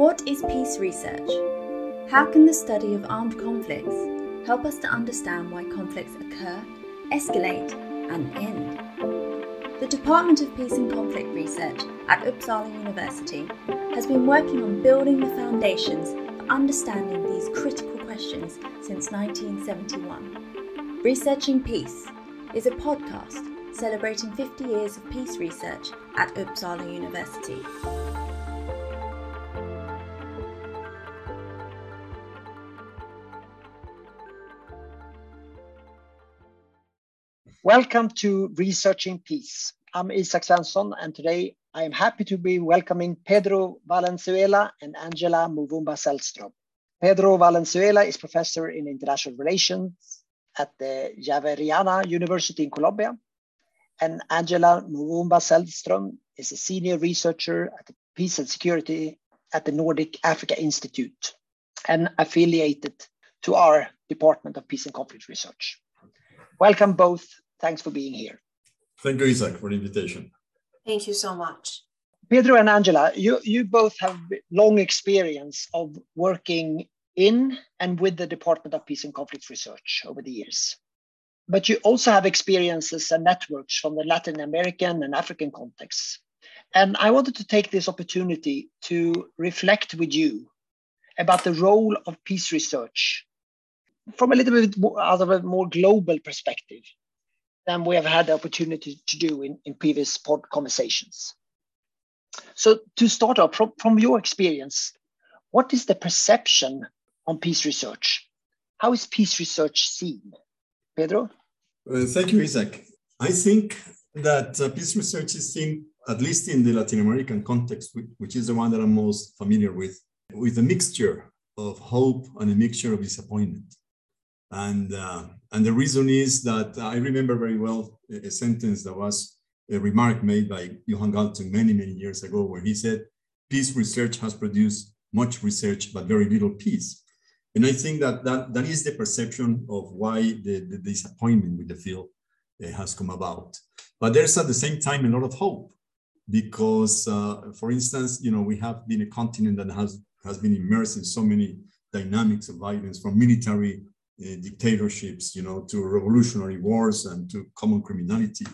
What is peace research? How can the study of armed conflicts help us to understand why conflicts occur, escalate, and end? The Department of Peace and Conflict Research at Uppsala University has been working on building the foundations for understanding these critical questions since 1971. Researching Peace is a podcast celebrating 50 years of peace research at Uppsala University. Welcome to Researching Peace. I'm Isak Svensson, and today I am happy to be welcoming Pedro Valenzuela and Angela Muvumba Sellström. Pedro Valenzuela is professor in international relations at the Javeriana University in Colombia, and Angela Muvumba Sellström is a senior researcher at the Peace and Security at the Nordic Africa Institute and affiliated to our Department of Peace and Conflict Research. Welcome both Thanks for being here. Thank you, Isak, for the invitation. Thank you so much. Pedro and Angela, you, you both have long experience of working in and with the Department of Peace and Conflict Research over the years. But you also have experiences and networks from the Latin American and African contexts. And I wanted to take this opportunity to reflect with you about the role of peace research from a little bit more, out of a more global perspective than we have had the opportunity to do in, in previous pod conversations. So to start off, from, from your experience, what is the perception on peace research? How is peace research seen? Pedro? Uh, thank you, Isak. I think that uh, peace research is seen, at least in the Latin American context, which is the one that I'm most familiar with, with a mixture of hope and a mixture of disappointment. And, uh, and the reason is that I remember very well a, a, sentence that was a remark made by Johan Galtung many, many years ago, where he said, peace research has produced much research, but very little peace. And I think that that, that is the perception of why the, the disappointment with the field uh, has come about. But there's at the same time a lot of hope because, uh, for instance, you know, we have been a continent that has, has been immersed in so many dynamics of violence from military dictatorships, you know, to revolutionary wars and to common criminality,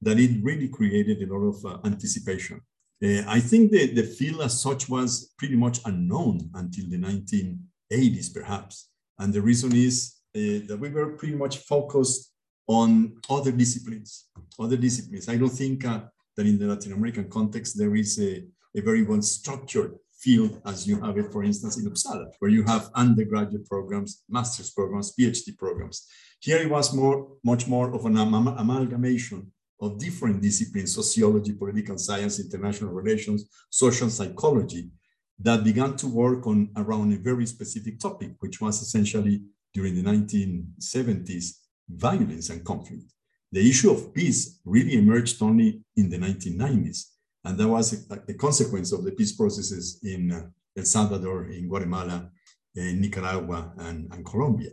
that it really created a lot of uh, anticipation. Uh, I think the, the field as such was pretty much unknown until the 1980s, perhaps. And the reason is uh, that we were pretty much focused on other disciplines, other disciplines. I don't think uh, that in the Latin American context, there is a, a very well structured field as you have it, for instance, in Uppsala, where you have undergraduate programs, master's programs, PhD programs. Here it was more, much more of an am amalgamation of different disciplines, sociology, political science, international relations, social psychology, that began to work on around a very specific topic, which was essentially during the 1970s, violence and conflict. The issue of peace really emerged only in the 1990s and that was a, a consequence of the peace processes in uh, El Salvador, in Guatemala, in Nicaragua, and, and Colombia.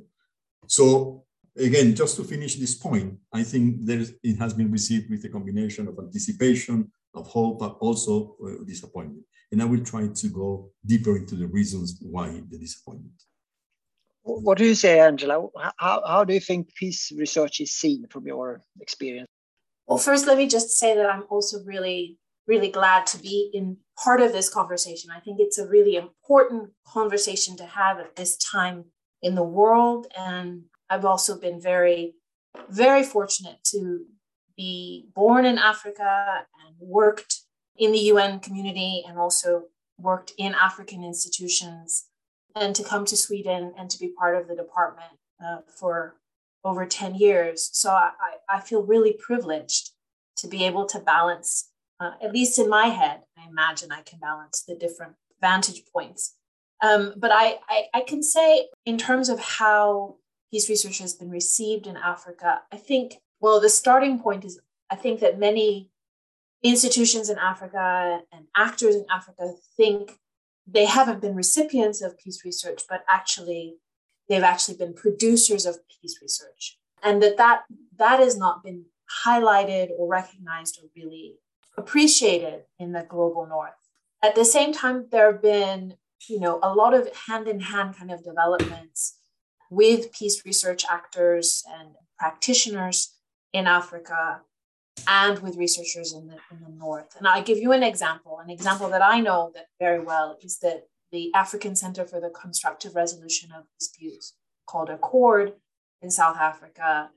So again, just to finish this point, I think it has been received with a combination of anticipation, of hope, but also uh, disappointment. And I will try to go deeper into the reasons why the disappointment. What do you say, Angela? How, how do you think peace research is seen from your experience? Well, first, let me just say that I'm also really really glad to be in part of this conversation. I think it's a really important conversation to have at this time in the world. And I've also been very, very fortunate to be born in Africa and worked in the UN community and also worked in African institutions and to come to Sweden and to be part of the department uh, for over 10 years. So I, I feel really privileged to be able to balance uh, at least in my head, I imagine I can balance the different vantage points. Um, but I, I, I can say, in terms of how peace research has been received in Africa, I think, well, the starting point is I think that many institutions in Africa and actors in Africa think they haven't been recipients of peace research, but actually they've actually been producers of peace research. And that that, that has not been highlighted or recognized or really appreciated in the global north. At the same time, there have been you know, a lot of hand in hand kind of developments with peace research actors and practitioners in Africa and with researchers in the, in the north. And I give you an example. An example that I know that very well is that the African Center for the Constructive Resolution of Disputes, called ACCORD in South Africa,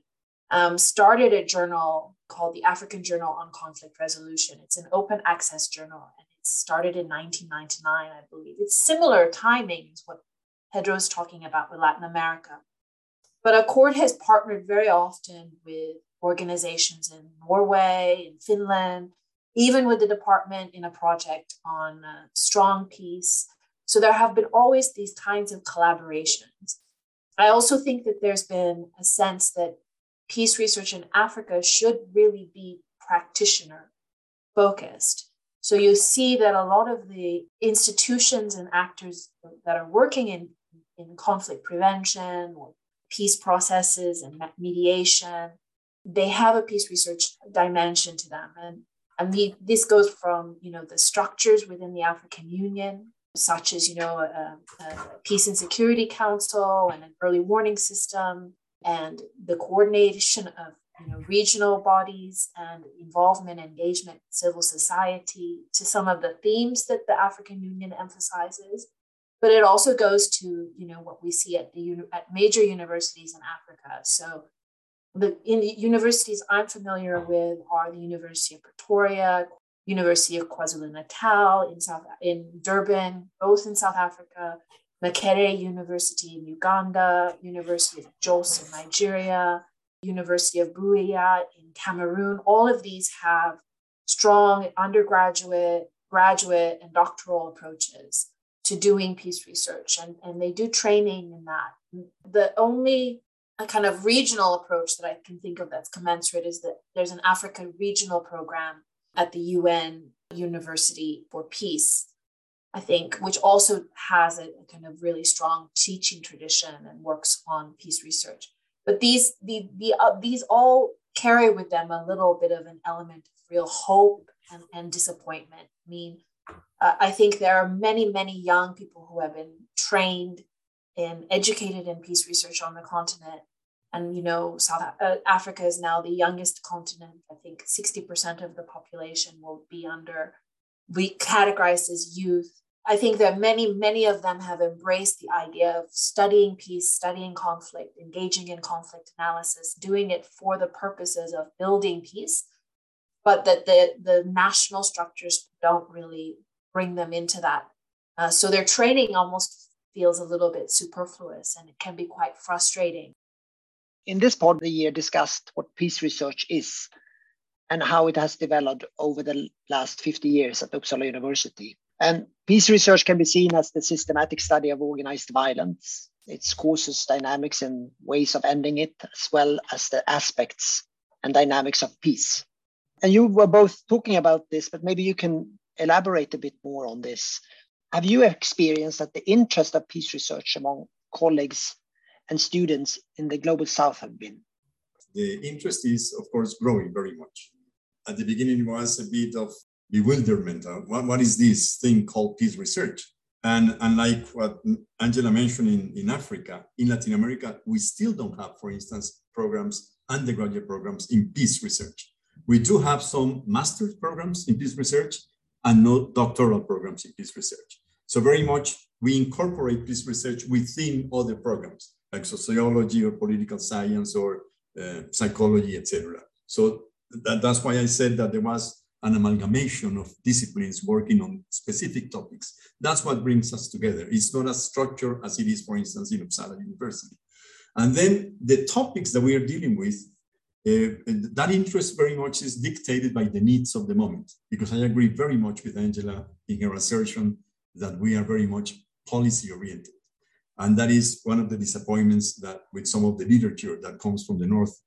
um, started a journal called the African Journal on Conflict Resolution. It's an open access journal and it started in 1999, I believe. It's similar timing as what Pedro is talking about with Latin America. But Accord has partnered very often with organizations in Norway, in Finland, even with the department in a project on uh, strong peace. So there have been always these kinds of collaborations. I also think that there's been a sense that peace research in Africa should really be practitioner focused. So you see that a lot of the institutions and actors that are working in, in conflict prevention or peace processes and mediation, they have a peace research dimension to them. And, and the, this goes from, you know, the structures within the African Union, such as, you know, a, a peace and security council and an early warning system, and the coordination of you know, regional bodies and involvement, engagement, civil society to some of the themes that the African Union emphasizes. But it also goes to you know what we see at the at major universities in Africa. So the in the universities I'm familiar with are the University of Pretoria, University of KwaZulu Natal in South in Durban, both in South Africa, Makerere University in Uganda, University of Jos in Nigeria, University of Buea in Cameroon. All of these have strong undergraduate, graduate, and doctoral approaches to doing peace research, and, and they do training in that. The only a kind of regional approach that I can think of that's commensurate is that there's an Africa regional program at the UN University for Peace I think, which also has a, a kind of really strong teaching tradition and works on peace research. But these the, the uh, these all carry with them a little bit of an element of real hope and, and disappointment. I mean, uh, I think there are many many young people who have been trained and educated in peace research on the continent. And you know, South uh, Africa is now the youngest continent. I think 60% of the population will be under we categorized as youth I think that many, many of them have embraced the idea of studying peace, studying conflict, engaging in conflict analysis, doing it for the purposes of building peace, but that the, the national structures don't really bring them into that. Uh, so their training almost feels a little bit superfluous and it can be quite frustrating. In this part of the year, discussed what peace research is and how it has developed over the last 50 years at Uppsala University. And peace research can be seen as the systematic study of organized violence, its causes, dynamics, and ways of ending it, as well as the aspects and dynamics of peace. And you were both talking about this, but maybe you can elaborate a bit more on this. Have you experienced that the interest of peace research among colleagues and students in the global south have been? The interest is, of course, growing very much. At the beginning, it was a bit of bewilderment. Uh, what, what is this thing called peace research? And unlike what Angela mentioned in, in Africa, in Latin America, we still don't have, for instance, programs, undergraduate programs in peace research. We do have some master's programs in peace research and no doctoral programs in peace research. So very much we incorporate peace research within other programs like sociology or political science or uh, psychology, etc. So that, that's why I said that there was an amalgamation of disciplines working on specific topics. That's what brings us together. It's not as structured as it is, for instance, in Uppsala University. And then the topics that we are dealing with, uh, that interest very much is dictated by the needs of the moment, because I agree very much with Angela in her assertion that we are very much policy oriented. And that is one of the disappointments that with some of the literature that comes from the North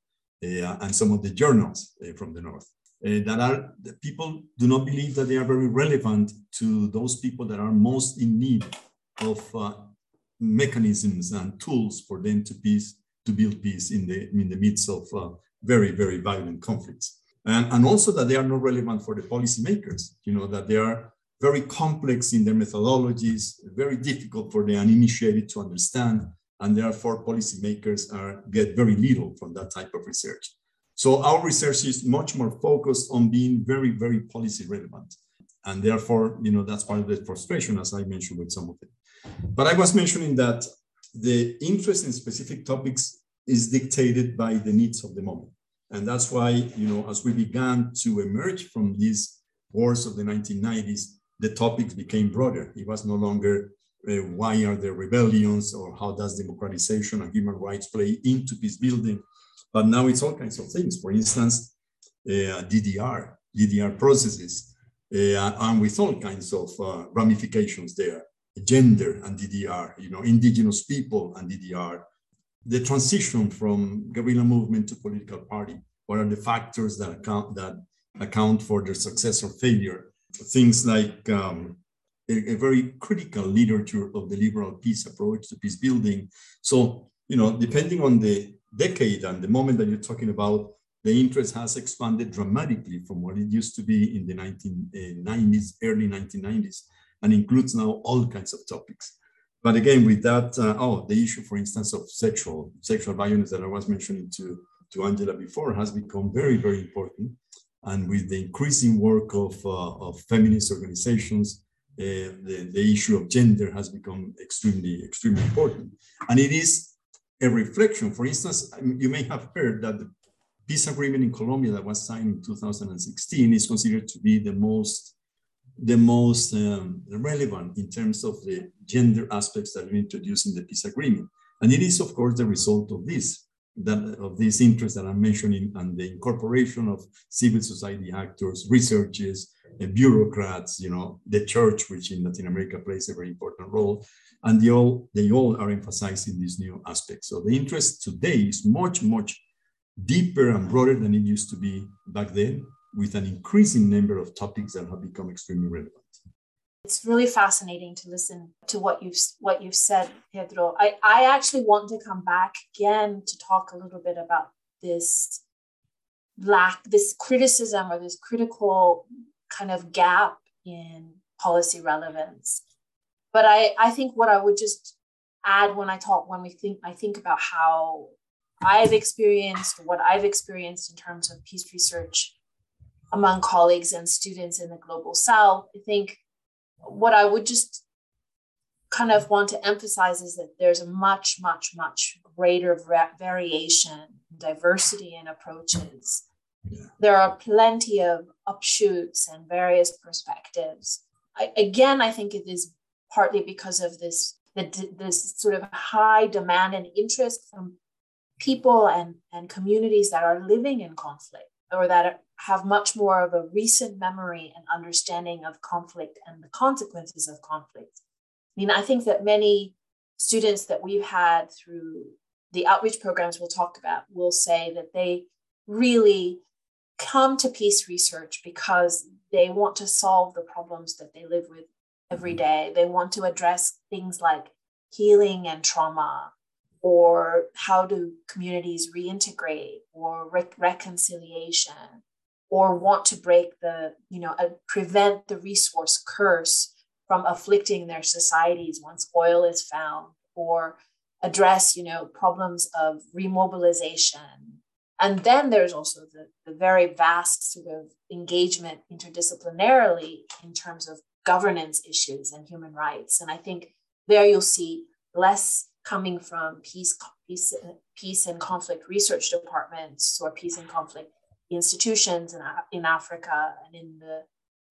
uh, and some of the journals uh, from the North uh, that are that people do not believe that they are very relevant to those people that are most in need of uh, mechanisms and tools for them to peace to build peace in the in the midst of uh, very very violent conflicts and, and also that they are not relevant for the policymakers you know that they are very complex in their methodologies, very difficult for the uninitiated to understand, and therefore policymakers are, get very little from that type of research. So our research is much more focused on being very, very policy relevant. And therefore, you know, that's part of the frustration, as I mentioned with some of it. But I was mentioning that the interest in specific topics is dictated by the needs of the moment. And that's why, you know, as we began to emerge from these wars of the 1990s, the topics became broader. It was no longer uh, why are there rebellions or how does democratization and human rights play into peace building, but now it's all kinds of things. For instance, uh, DDR, DDR processes, uh, and with all kinds of uh, ramifications there, gender and DDR, you know, indigenous people and DDR, the transition from guerrilla movement to political party. What are the factors that account that account for their success or failure? Things like um, a, a, very critical literature of the liberal peace approach to peace building. So, you know, depending on the decade and the moment that you're talking about, the interest has expanded dramatically from what it used to be in the 1990s, early 1990s, and includes now all kinds of topics. But again, with that, uh, oh, the issue, for instance, of sexual sexual violence that I was mentioning to, to Angela before has become very, very important. And with the increasing work of, uh, of feminist organizations, uh, the, the issue of gender has become extremely, extremely important. And it is a reflection. For instance, you may have heard that the peace agreement in Colombia that was signed in 2016 is considered to be the most the most um, relevant in terms of the gender aspects that we introduced in the peace agreement. And it is, of course, the result of this, that of this interest that I'm mentioning and the incorporation of civil society actors, researchers, and bureaucrats, you know, the church, which in Latin America plays a very important role, and they all, they all are emphasizing these new aspects. So the interest today is much, much deeper and broader than it used to be back then with an increasing number of topics that have become extremely relevant. It's really fascinating to listen to what you've what you've said, Pedro. I, I actually want to come back again to talk a little bit about this lack, this criticism or this critical kind of gap in policy relevance. But I, I think what I would just add when I talk, when we think, I think about how I've experienced, what I've experienced in terms of peace research among colleagues and students in the global south i think what i would just kind of want to emphasize is that there's a much much much greater variation diversity in approaches. There are plenty of upshoots and various perspectives I, again i think it is partly because of this the, this sort of high demand and interest from people and, and communities that are living in conflict or that have much more of a recent memory and understanding of conflict and the consequences of conflict. I mean, I think that many students that we've had through the outreach programs we'll talk about will say that they really come to peace research because they want to solve the problems that they live with every day. They want to address things like healing and trauma, or how do communities reintegrate or re- reconciliation or want to break the you know uh, prevent the resource curse from afflicting their societies once oil is found or address you know problems of remobilization and then there's also the, the very vast sort of engagement interdisciplinarily in terms of governance issues and human rights. And i think there you'll see less coming from peace, peace, uh, peace and conflict research departments or peace and conflict institutions in, in Africa and in the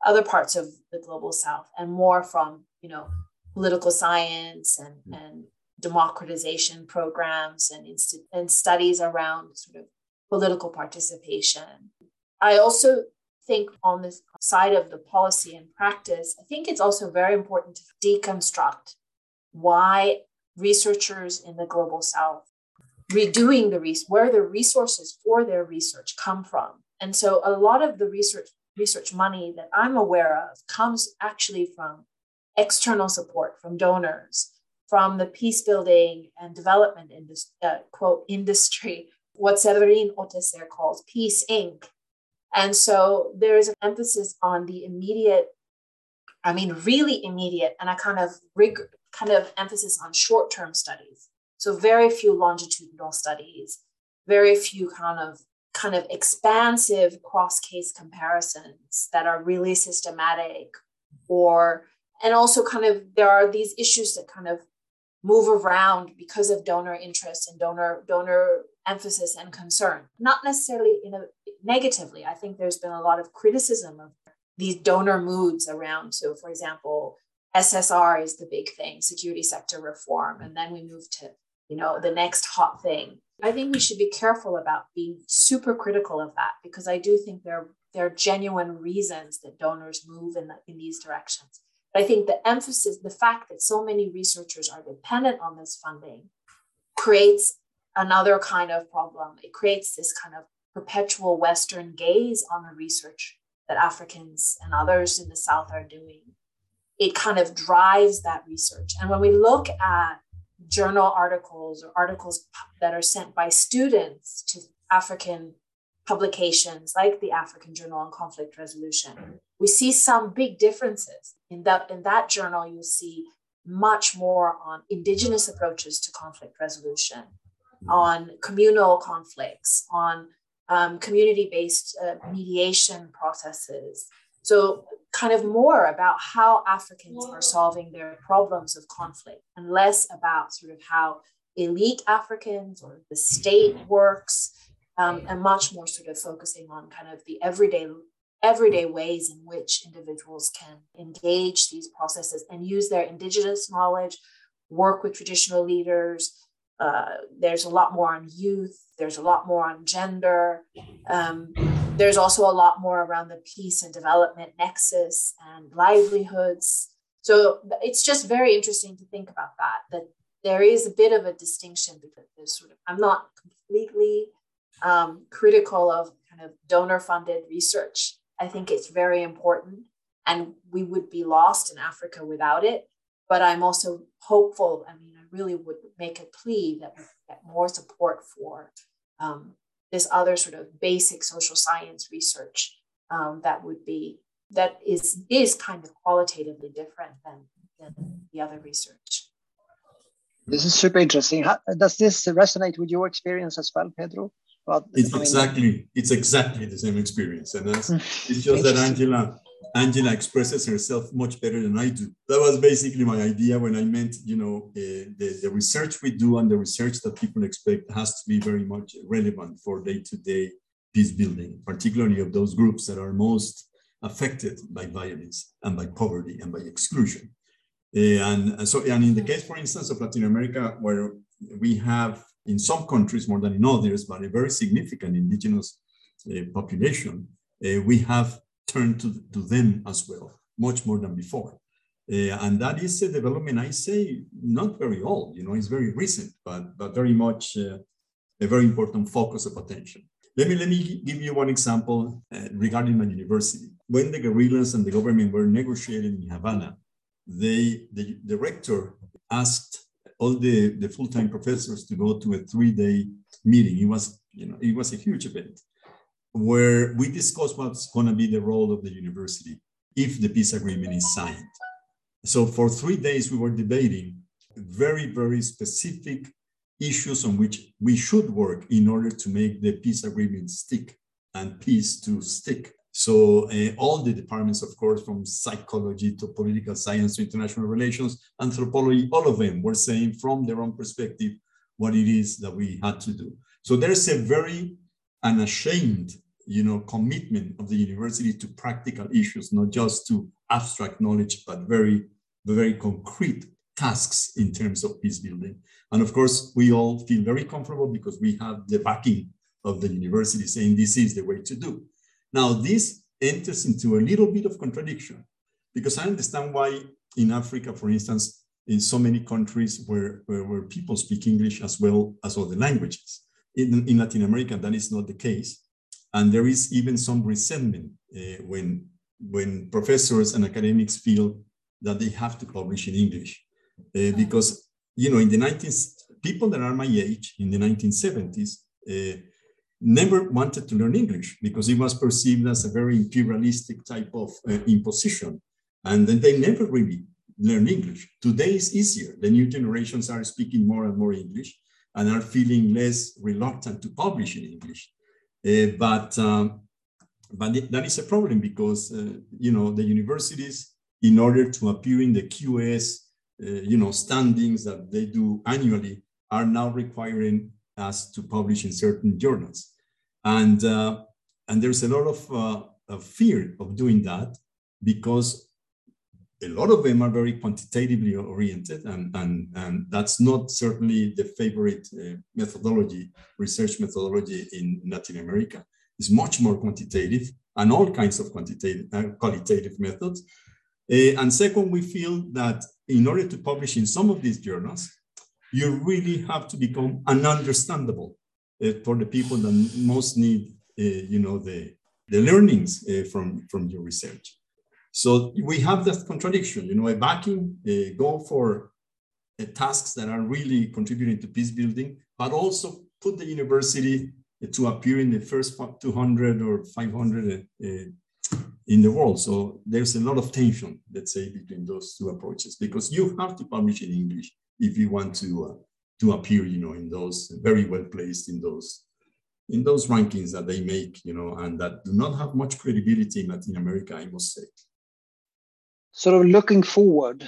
other parts of the global south, and more from you know political science and, hmm. and democratization programs and, inst- and studies around sort of political participation. I also think on the side of the policy and practice, I think it's also very important to deconstruct why researchers in the global south redoing the research where the resources for their research come from and so a lot of the research research money that i'm aware of comes actually from external support from donors from the peace building and development uh, quote industry what Séverine Autesserre calls peace inc and so there is an emphasis on the immediate I mean, really immediate and a kind of rig, kind of emphasis on short-term studies. So very few longitudinal studies, very few kind of kind of expansive cross-case comparisons that are really systematic or and also kind of there are these issues that kind of move around because of donor interest and donor donor emphasis and concern not necessarily in a negatively. I think there's been a lot of criticism of these donor moods around so for example ssr is the big thing security sector reform and then we move to you know the next hot thing. I think we should be careful about being super critical of that because i do think there there are genuine reasons that donors move in, the, in these directions. But I think the emphasis, the fact that so many researchers are dependent on this funding creates another kind of problem. It creates this kind of perpetual Western gaze on the research that Africans and others in the South are doing. It kind of drives that research. And when we look at journal articles or articles that are sent by students to African publications like the African Journal on Conflict Resolution, we see some big differences. In that, in that journal, you see much more on indigenous approaches to conflict resolution, on communal conflicts, on um, community based uh, mediation processes. So, kind of more about how Africans are solving their problems of conflict and less about sort of how elite Africans or the state works um, and much more sort of focusing on kind of the everyday everyday ways in which individuals can engage these processes and use their indigenous knowledge work with traditional leaders uh, there's a lot more on youth there's a lot more on gender um, there's also a lot more around the peace and development nexus and livelihoods so it's just very interesting to think about that that there is a bit of a distinction because there's sort of i'm not completely um, critical of kind of donor funded research. I think it's very important, and we would be lost in Africa without it. But I'm also hopeful. I mean, I really would make a plea that we get more support for um, this other sort of basic social science research um, that would be that is is kind of qualitatively different than, than the other research. This is super interesting. How, does this resonate with your experience as well, Pedro? Well, it's I mean, exactly it's exactly the same experience, and that's, it's just that Angela Angela expresses herself much better than I do. That was basically my idea when I meant, you know, uh, the, the research we do and the research that people expect has to be very much relevant for day-to-day peace building, particularly of those groups that are most affected by violence and by poverty and by exclusion. Uh, and, and so, and in the case, for instance, of Latin America, where we have in some countries more than in others, but a very significant indigenous uh, population, uh, we have turned to, to them as well, much more than before. Uh, and that is a development, I say, not very old, you know, it's very recent, but, but very much uh, a very important focus of attention. Let me, let me give you one example uh, regarding my university. When the guerrillas and the government were negotiating in Havana, they, the, the rector asked all the, the full-time professors to go to a three-day meeting. It was, you know, it was a huge event where we discussed what's going to be the role of the university if the peace agreement is signed. So for three days, we were debating very, very specific issues on which we should work in order to make the peace agreement stick and peace to stick. So uh, all the departments, of course, from psychology to political science to international relations, anthropology, all of them were saying from their own perspective what it is that we had to do. So there's a very unashamed, you know, commitment of the university to practical issues, not just to abstract knowledge, but very, very concrete tasks in terms of peace building. And of course, we all feel very comfortable because we have the backing of the university saying this is the way to do. Now, this enters into a little bit of contradiction because I understand why in Africa, for instance, in so many countries where, where, where people speak English as well as other languages. In, in Latin America, that is not the case. And there is even some resentment uh, when, when professors and academics feel that they have to publish in English. Uh, because, you know, in the 19th, people that are my age in the 1970s, uh, never wanted to learn English because it was perceived as a very imperialistic type of uh, imposition. And then they never really learn English. Today is easier. The new generations are speaking more and more English and are feeling less reluctant to publish in English. Uh, but um, but that is a problem because uh, you know the universities, in order to appear in the QS, uh, you know standings that they do annually, are now requiring us to publish in certain journals, and uh, and there's a lot of, of fear of doing that because a lot of them are very quantitatively oriented, and, and, and that's not certainly the favorite uh, methodology, research methodology in Latin America. It's much more quantitative and all kinds of quantitative, uh, qualitative methods. Uh, and second, we feel that in order to publish in some of these journals, you really have to become ununderstandable uh, for the people that most need, uh, you know, the, the learnings uh, from, from your research. So we have that contradiction, you know, a vacuum, uh, go for uh, tasks that are really contributing to peace building, but also put the university uh, to appear in the first 200 or 500 uh, in the world. So there's a lot of tension, let's say, between those two approaches, because you have to publish in English if you want to uh, to appear, you know, in those very well placed in those in those rankings that they make, you know, and that do not have much credibility in Latin America, I must say sort of looking forward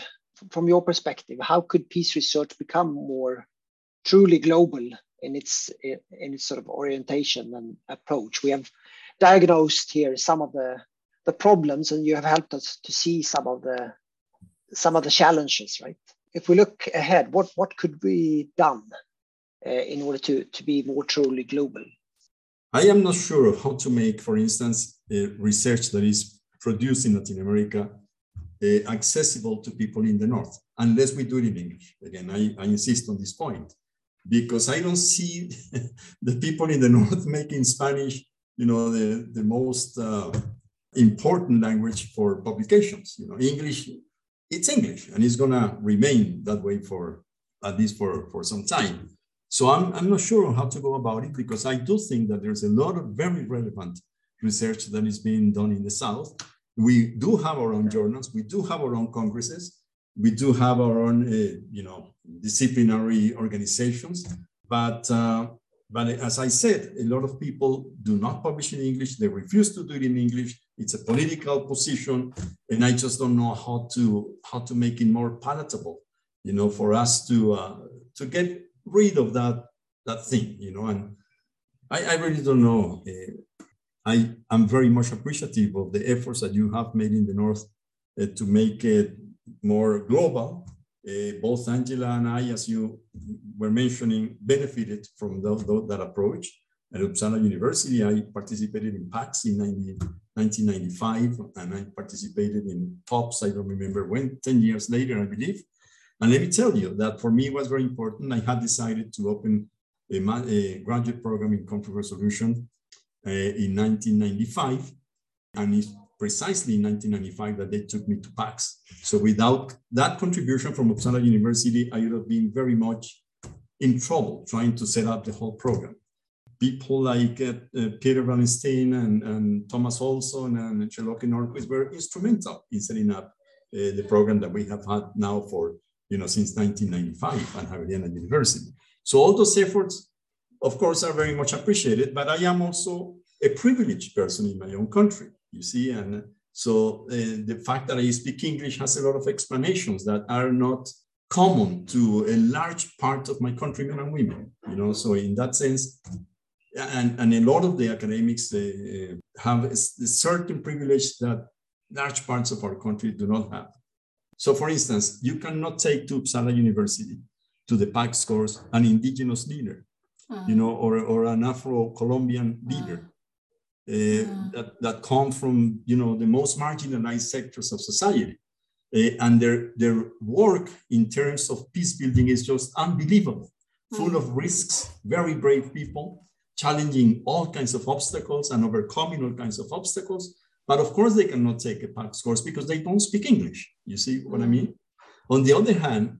from your perspective, how could peace research become more truly global in its in its sort of orientation and approach? We have diagnosed here some of the the problems, and you have helped us to see some of the some of the challenges. Right? If we look ahead, what what could be done uh, in order to to be more truly global? I am not sure of how to make, for instance, research that is produced in Latin America uh, accessible to people in the North, unless we do it in English. Again, I, I insist on this point because I don't see the people in the North making Spanish, you know, the, the most uh, important language for publications. You know, English, it's English and it's gonna remain that way for at least for, for some time. So I'm, I'm not sure how to go about it because I do think that there's a lot of very relevant research that is being done in the South we do have our own journals, we do have our own congresses, we do have our own, uh, you know, disciplinary organizations. But, uh, but as I said, a lot of people do not publish in English. They refuse to do it in English. It's a political position, and I just don't know how to how to make it more palatable, you know, for us to uh, to get rid of that that thing, you know. And I, I really don't know. Uh, I am very much appreciative of the efforts that you have made in the North uh, to make it more global. Uh, both Angela and I, as you were mentioning, benefited from that approach. At Uppsala University, I participated in PAX in 90, 1995, and I participated in TOPS, I don't remember when, 10 years later, I believe. And let me tell you that for me was very important. I had decided to open a, a graduate program in conflict resolution uh, in 1995. And it's precisely in 1995 that they took me to PAX. So without that contribution from Uppsala University, I would have been very much in trouble trying to set up the whole program. People like uh, uh, Peter Wallensteen and, and, Thomas Ohlson and Charlotte Norquist were instrumental in setting up uh, the program that we have had now for, you know, since 1995 at Javeriana University. So all those efforts of course, are very much appreciated, but I am also a privileged person in my own country, you see, and so uh, the fact that I speak English has a lot of explanations that are not common to a large part of my countrymen and women, you know, so in that sense, and, and a lot of the academics uh, have a, a certain privilege that large parts of our country do not have. So for instance, you cannot take to Uppsala University to the PAX course an indigenous leader you ah. know, or, or an Afro-Colombian ah. leader uh, that, that come from, you know, the most marginalized sectors of society. Uh, and their, their work in terms of peace building is just unbelievable, full of risks, very brave people, challenging all kinds of obstacles and overcoming all kinds of obstacles. But of course, they cannot take a PAX course because they don't speak English. You see what I mm. mean? On the other hand,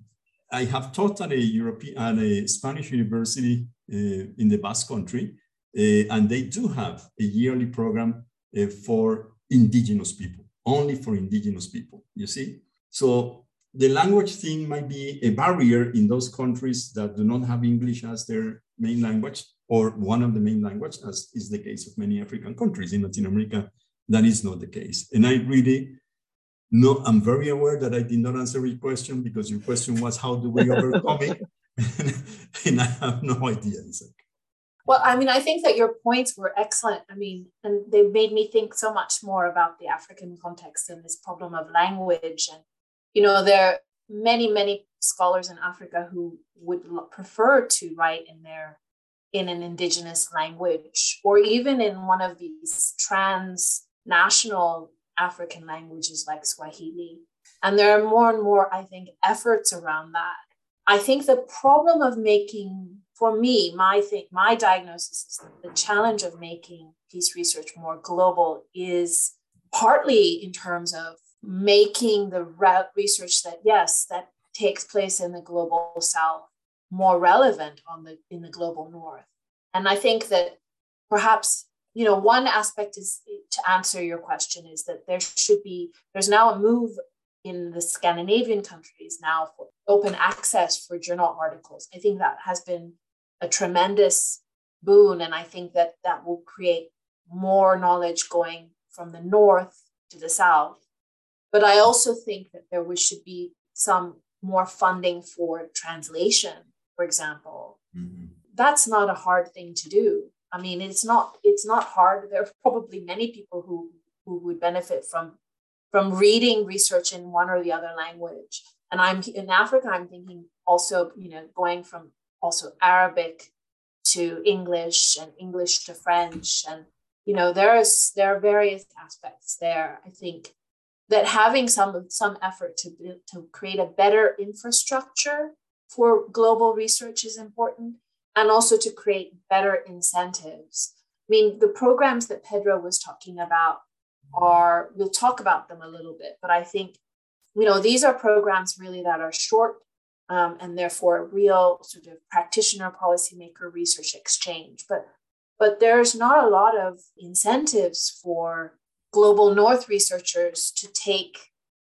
I have taught at a European, at a Spanish university uh, in the Basque Country, uh, and they do have a yearly program uh, for indigenous people, only for indigenous people, you see? So the language thing might be a barrier in those countries that do not have English as their main language or one of the main language, as is the case of many African countries. In Latin America, that is not the case. And I really no, I'm very aware that I did not answer your question because your question was how do we overcome it? and I have no idea. Well, I mean, I think that your points were excellent. I mean, and they made me think so much more about the African context and this problem of language. And, you know, there are many, many scholars in Africa who would prefer to write in their in an indigenous language or even in one of these transnational African languages like Swahili. And there are more and more, I think, efforts around that. I think the problem of making, for me, my thing, my diagnosis is the challenge of making peace research more global is partly in terms of making the research that yes, that takes place in the global south more relevant on the in the global north. And I think that perhaps you know, one aspect is to answer your question is that there should be, there's now a move in the Scandinavian countries now for open access for journal articles. I think that has been a tremendous boon. And I think that that will create more knowledge going from the north to the south. But I also think that there should be some more funding for translation, for example. Mm-hmm. That's not a hard thing to do. I mean, it's not it's not hard. There are probably many people who who would benefit from from reading research in one or the other language. And I'm in Africa. I'm thinking also, you know, going from also Arabic to English and English to French, and you know, there's there are various aspects there. I think that having some some effort to to create a better infrastructure for global research is important and also to create better incentives. I mean, the programs that Pedro was talking about are, we'll talk about them a little bit, but I think, you know, these are programs really that are short um, and therefore real sort of practitioner policymaker research exchange. But but there's not a lot of incentives for global north researchers to take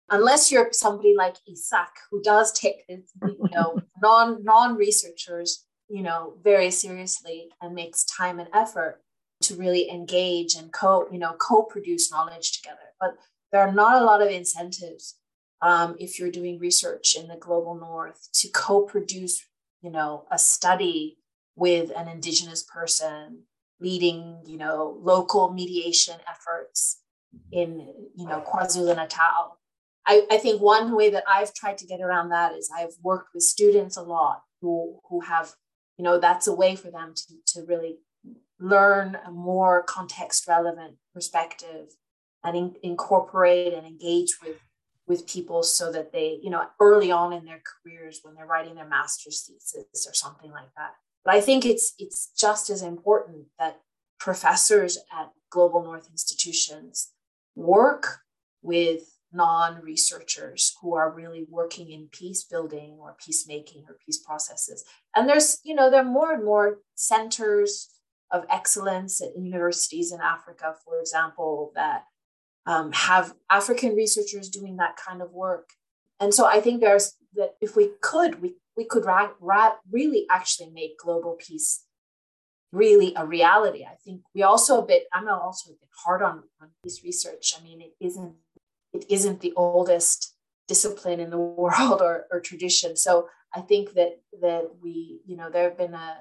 unless you're somebody like Isak who does take you know non non researchers you know, very seriously and makes time and effort to really engage and co, you know, co-produce knowledge together. But there are not a lot of incentives um, if you're doing research in the global north to co-produce, you know, a study with an indigenous person leading, you know, local mediation efforts in, you know, KwaZulu-Natal. I, I think one way that I've tried to get around that is I've worked with students a lot who, who have you know that's a way for them to, to really learn a more context relevant perspective and in, incorporate and engage with with people so that they you know early on in their careers when they're writing their master's thesis or something like that. But i think it's it's just as important that professors at global north institutions work with non-researchers who are really working in peace building or peacemaking or peace processes. And there's you know there are more and more centers of excellence at universities in africa for example that um, have african researchers doing that kind of work. And so i think there's that if we could we, we could ra- ra- really actually make global peace really a reality. I think we also a bit i'm also a bit hard on, on peace research. I mean it isn't it isn't the oldest discipline in the world or, or tradition. So I think that that we, you know, there have been a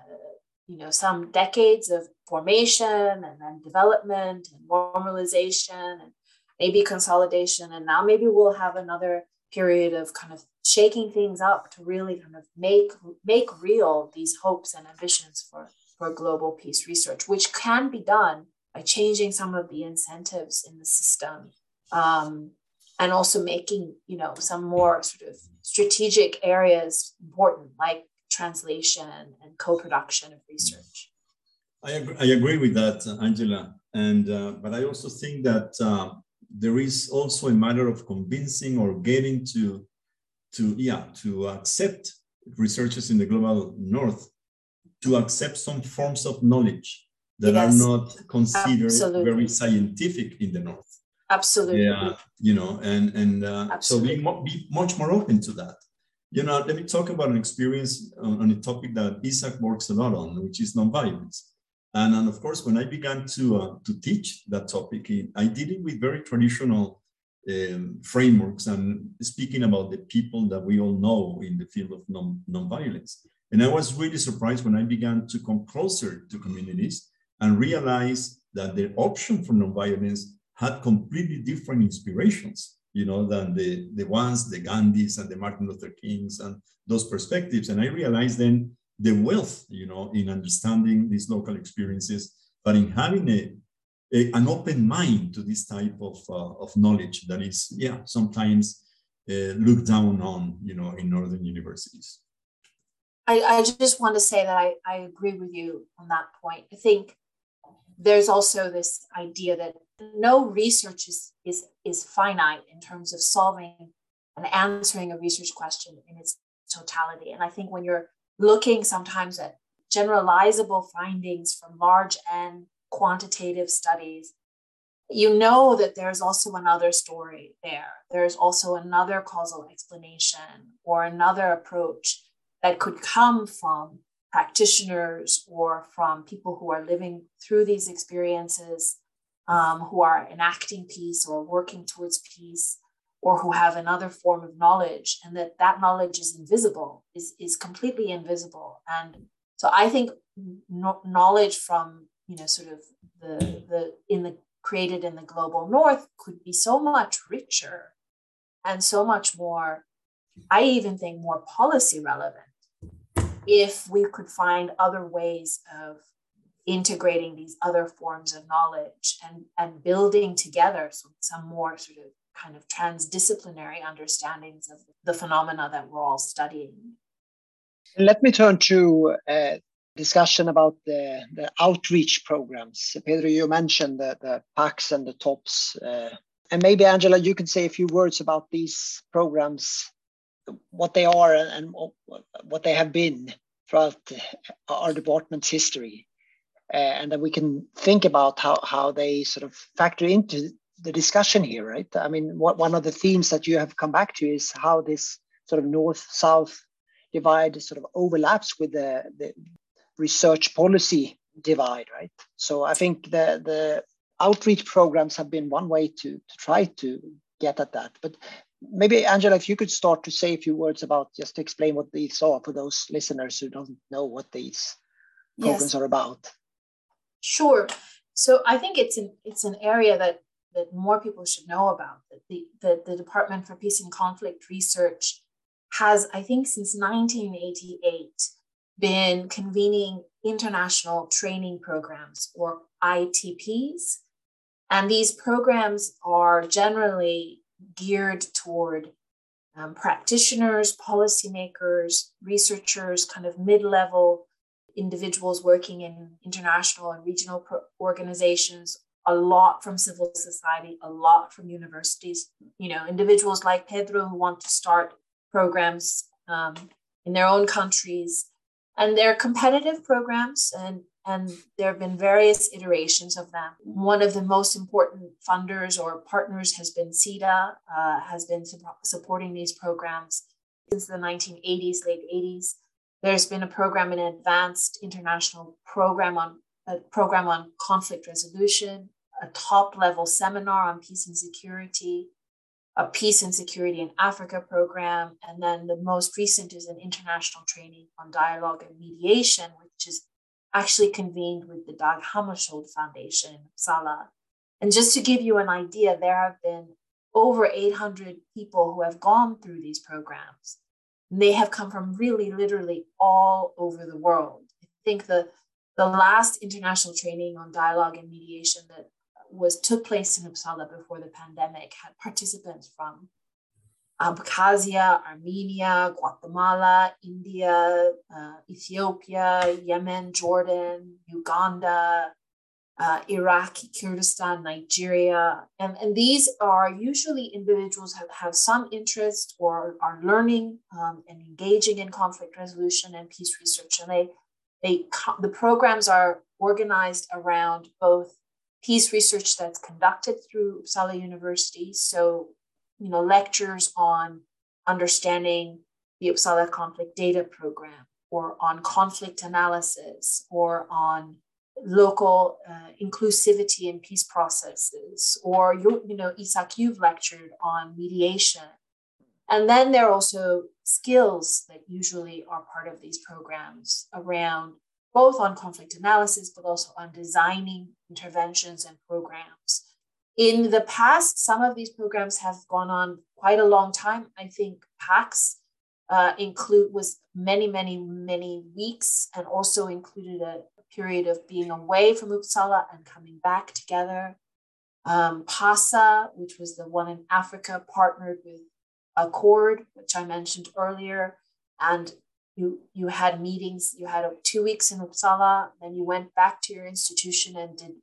you know some decades of formation and then development and normalization and maybe consolidation and now maybe we'll have another period of kind of shaking things up to really kind of make make real these hopes and ambitions for for global peace research which can be done by changing some of the incentives in the system um, and also making you know some more sort of strategic areas important like translation and co-production of research. I agree, I agree with that angela. And uh, but i also think that uh, there is also a matter of convincing or getting to to yeah to accept researchers in the global north to accept some forms of knowledge that yes, are not considered absolutely. very scientific in the north Absolutely. Yeah, you know, and and uh, so be, be much more open to that. You know, let me talk about an experience on, on, a topic that Isak works a lot on, which is nonviolence. And, and of course, when I began to uh, to teach that topic, I did it with very traditional um, frameworks and speaking about the people that we all know in the field of non, nonviolence. And I was really surprised when I began to come closer to communities and realize that the option for nonviolence had completely different inspirations, you know, than the, the ones, the Gandhis and the Martin Luther Kings and those perspectives. And I realized then the wealth, you know, in understanding these local experiences, but in having a, a an open mind to this type of, uh, of knowledge that is, yeah, sometimes uh, looked down on, you know, in northern universities. I, I just want to say that I, I agree with you on that point. I think there's also this idea that no research is, is, is finite in terms of solving and answering a research question in its totality. And I think when you're looking sometimes at generalizable findings from large and quantitative studies, you know that there's also another story there. There's also another causal explanation or another approach that could come from practitioners or from people who are living through these experiences, um, who are enacting peace or working towards peace, or who have another form of knowledge, and that that knowledge is invisible, is, is completely invisible. And so I think no, knowledge from you know sort of the the in the created in the global north could be so much richer and so much more i even think more policy relevant if we could find other ways of integrating these other forms of knowledge and, and building together some, some more sort of kind of transdisciplinary understandings of the phenomena that we're all studying. Let me turn to a discussion about the, the outreach programs. Pedro, you mentioned the, the PACs and the TOPS. Uh, and maybe, Angela, you can say a few words about these programs what they are and what they have been throughout our department's history. Uh, and then we can think about how, how they sort of factor into the discussion here, right? I mean, what, one of the themes that you have come back to is how this sort of north-south divide sort of overlaps with the, the research policy divide, right? So I think the, the outreach programs have been one way to, to try to get at that. But maybe Angela, if you could start to say a few words about just to explain what these are for those listeners who don't know what these programs yes. are about. Sure. So I think it's an it's an area that that more people should know about. That the, the, the Department for Peace and Conflict Research has, I think, since 1988, been convening international training programs or ITPs. And these programs are generally geared toward um, practitioners, policymakers, researchers, kind of mid level individuals working in international and regional pro- organizations, a lot from civil society, a lot from universities, you know, individuals like Pedro who want to start programs um, in their own countries. And they're competitive programs and and there have been various iterations of them. One of the most important funders or partners has been SIDA, uh, has been su- supporting these programs since the 1980s, late 80s. There's been a program, an advanced international program on a program on conflict resolution, a top level seminar on peace and security, a peace and security in Africa program, and then the most recent is an international training on dialogue and mediation, which is actually convened with the Dag Hammarskjöld Foundation Uppsala. And just to give you an idea, there have been over 800 people who have gone through these programs. And they have come from really, literally all over the world. I think the, the last international training on dialogue and mediation that was took place in Uppsala before the pandemic had participants from Abkhazia, Armenia, Guatemala, India, uh, Ethiopia, Yemen, Jordan, Uganda, uh, Iraq, Kurdistan, Nigeria. And, and these are usually individuals who have, have some interest or are learning um, and engaging in conflict resolution and peace research. And they, they, the programs are organized around both peace research that's conducted through Uppsala University. So, you know, lectures on understanding the Uppsala Conflict Data Program or on conflict analysis or on local uh, inclusivity and peace processes or you, you know Isak you've lectured on mediation and then there are also skills that usually are part of these programs around both on conflict analysis but also on designing interventions and programs in the past some of these programs have gone on quite a long time i think PACS uh, include was many many many weeks and also included a period of being away from Uppsala and coming back together. Um, PASA, which was the one in Africa, partnered with Accord, which I mentioned earlier, and you you had meetings. You had two weeks in Uppsala, then you went back to your institution and did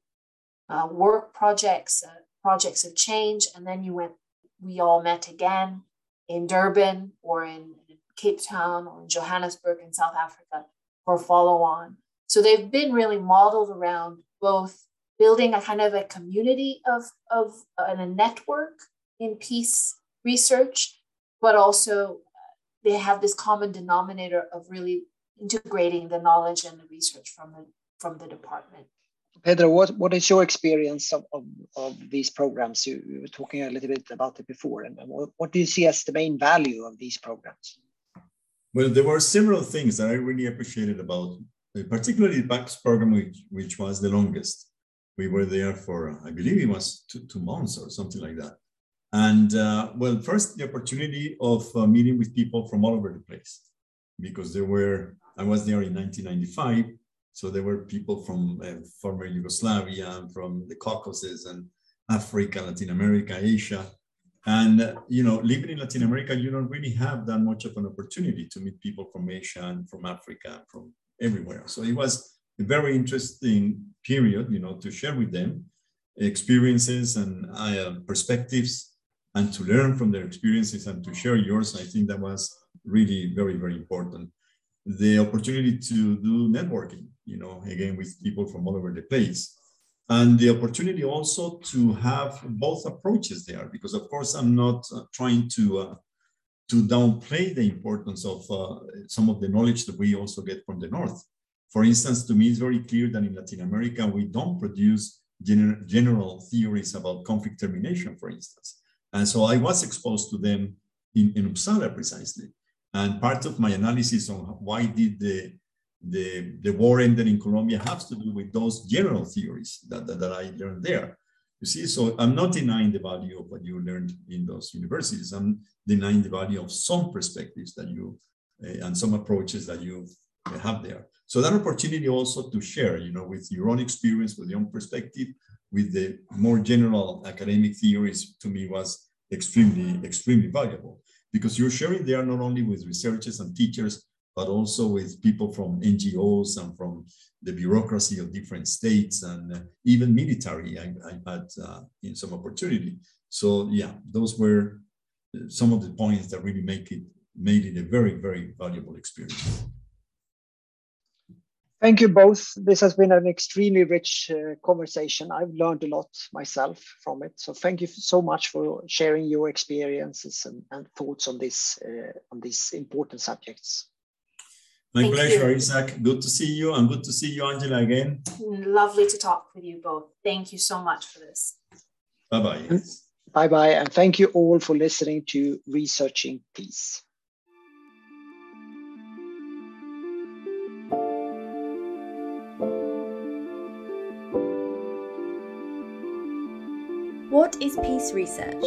uh, work projects, uh, projects of change, and then you went. We all met again in Durban or in, Cape Town or in Johannesburg in South Africa for follow on. So they've been really modeled around both building a kind of a community of, of uh, and a network in peace research, but also they have this common denominator of really integrating the knowledge and the research from the from the department. Pedro, what, what is your experience of, of, of these programs? You, you, were talking a little bit about it before, and what, what do you see as the main value of these programs? Well, there were several things that I really appreciated about uh, particularly the PAX program, which, which was the longest. We were there for, I believe it was two, two months or something like that. And uh, well, first, the opportunity of uh, meeting with people from all over the place, because there were, I was there in 1995. So there were people from uh, former Yugoslavia, from the Caucasus and Africa, Latin America, Asia. And, uh, you know, living in Latin America, you don't really have that much of an opportunity to meet people from Asia and from Africa, from everywhere. So it was a very interesting period, you know, to share with them experiences and uh, perspectives and to learn from their experiences and to share yours. I think that was really very, very important. The opportunity to do networking, you know, again, with people from all over the place. And the opportunity also to have both approaches there, because of course I'm not uh, trying to uh, to downplay the importance of uh, some of the knowledge that we also get from the North. For instance, to me, it's very clear that in Latin America, we don't produce gener general theories about conflict termination, for instance. And so I was exposed to them in, in Uppsala precisely. And part of my analysis on why did the, the, the war ended in Colombia has to do with those general theories that, that, that I learned there. You see, so I'm not denying the value of what you learned in those universities. I'm denying the value of some perspectives that you uh, and some approaches that you have there. So that opportunity also to share, you know, with your own experience, with your own perspective, with the more general academic theories, to me was extremely, extremely valuable because you're sharing there not only with researchers and teachers, but also with people from NGOs and from the bureaucracy of different states and uh, even military. I, I had uh, in some opportunity. So yeah, those were uh, some of the points that really make it made it a very very valuable experience. Thank you both. This has been an extremely rich uh, conversation. I've learned a lot myself from it. So thank you so much for sharing your experiences and, and thoughts on this uh, on these important subjects. My Thank pleasure, you. Isak. Good to see you and good to see you, Angela, again. Lovely to talk with you both. Thank you so much for this. Bye bye. Bye bye. And thank you all for listening to Researching Peace. What is peace research?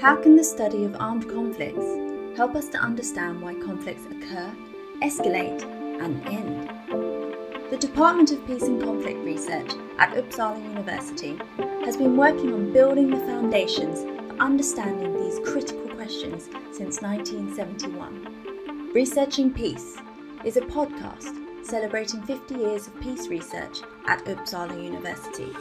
How can the study of armed conflicts help us to understand why conflicts occur escalate, and end. The Department of Peace and Conflict Research at Uppsala University has been working on building the foundations for understanding these critical questions since 1971. Researching Peace is a podcast celebrating 50 years of peace research at Uppsala University.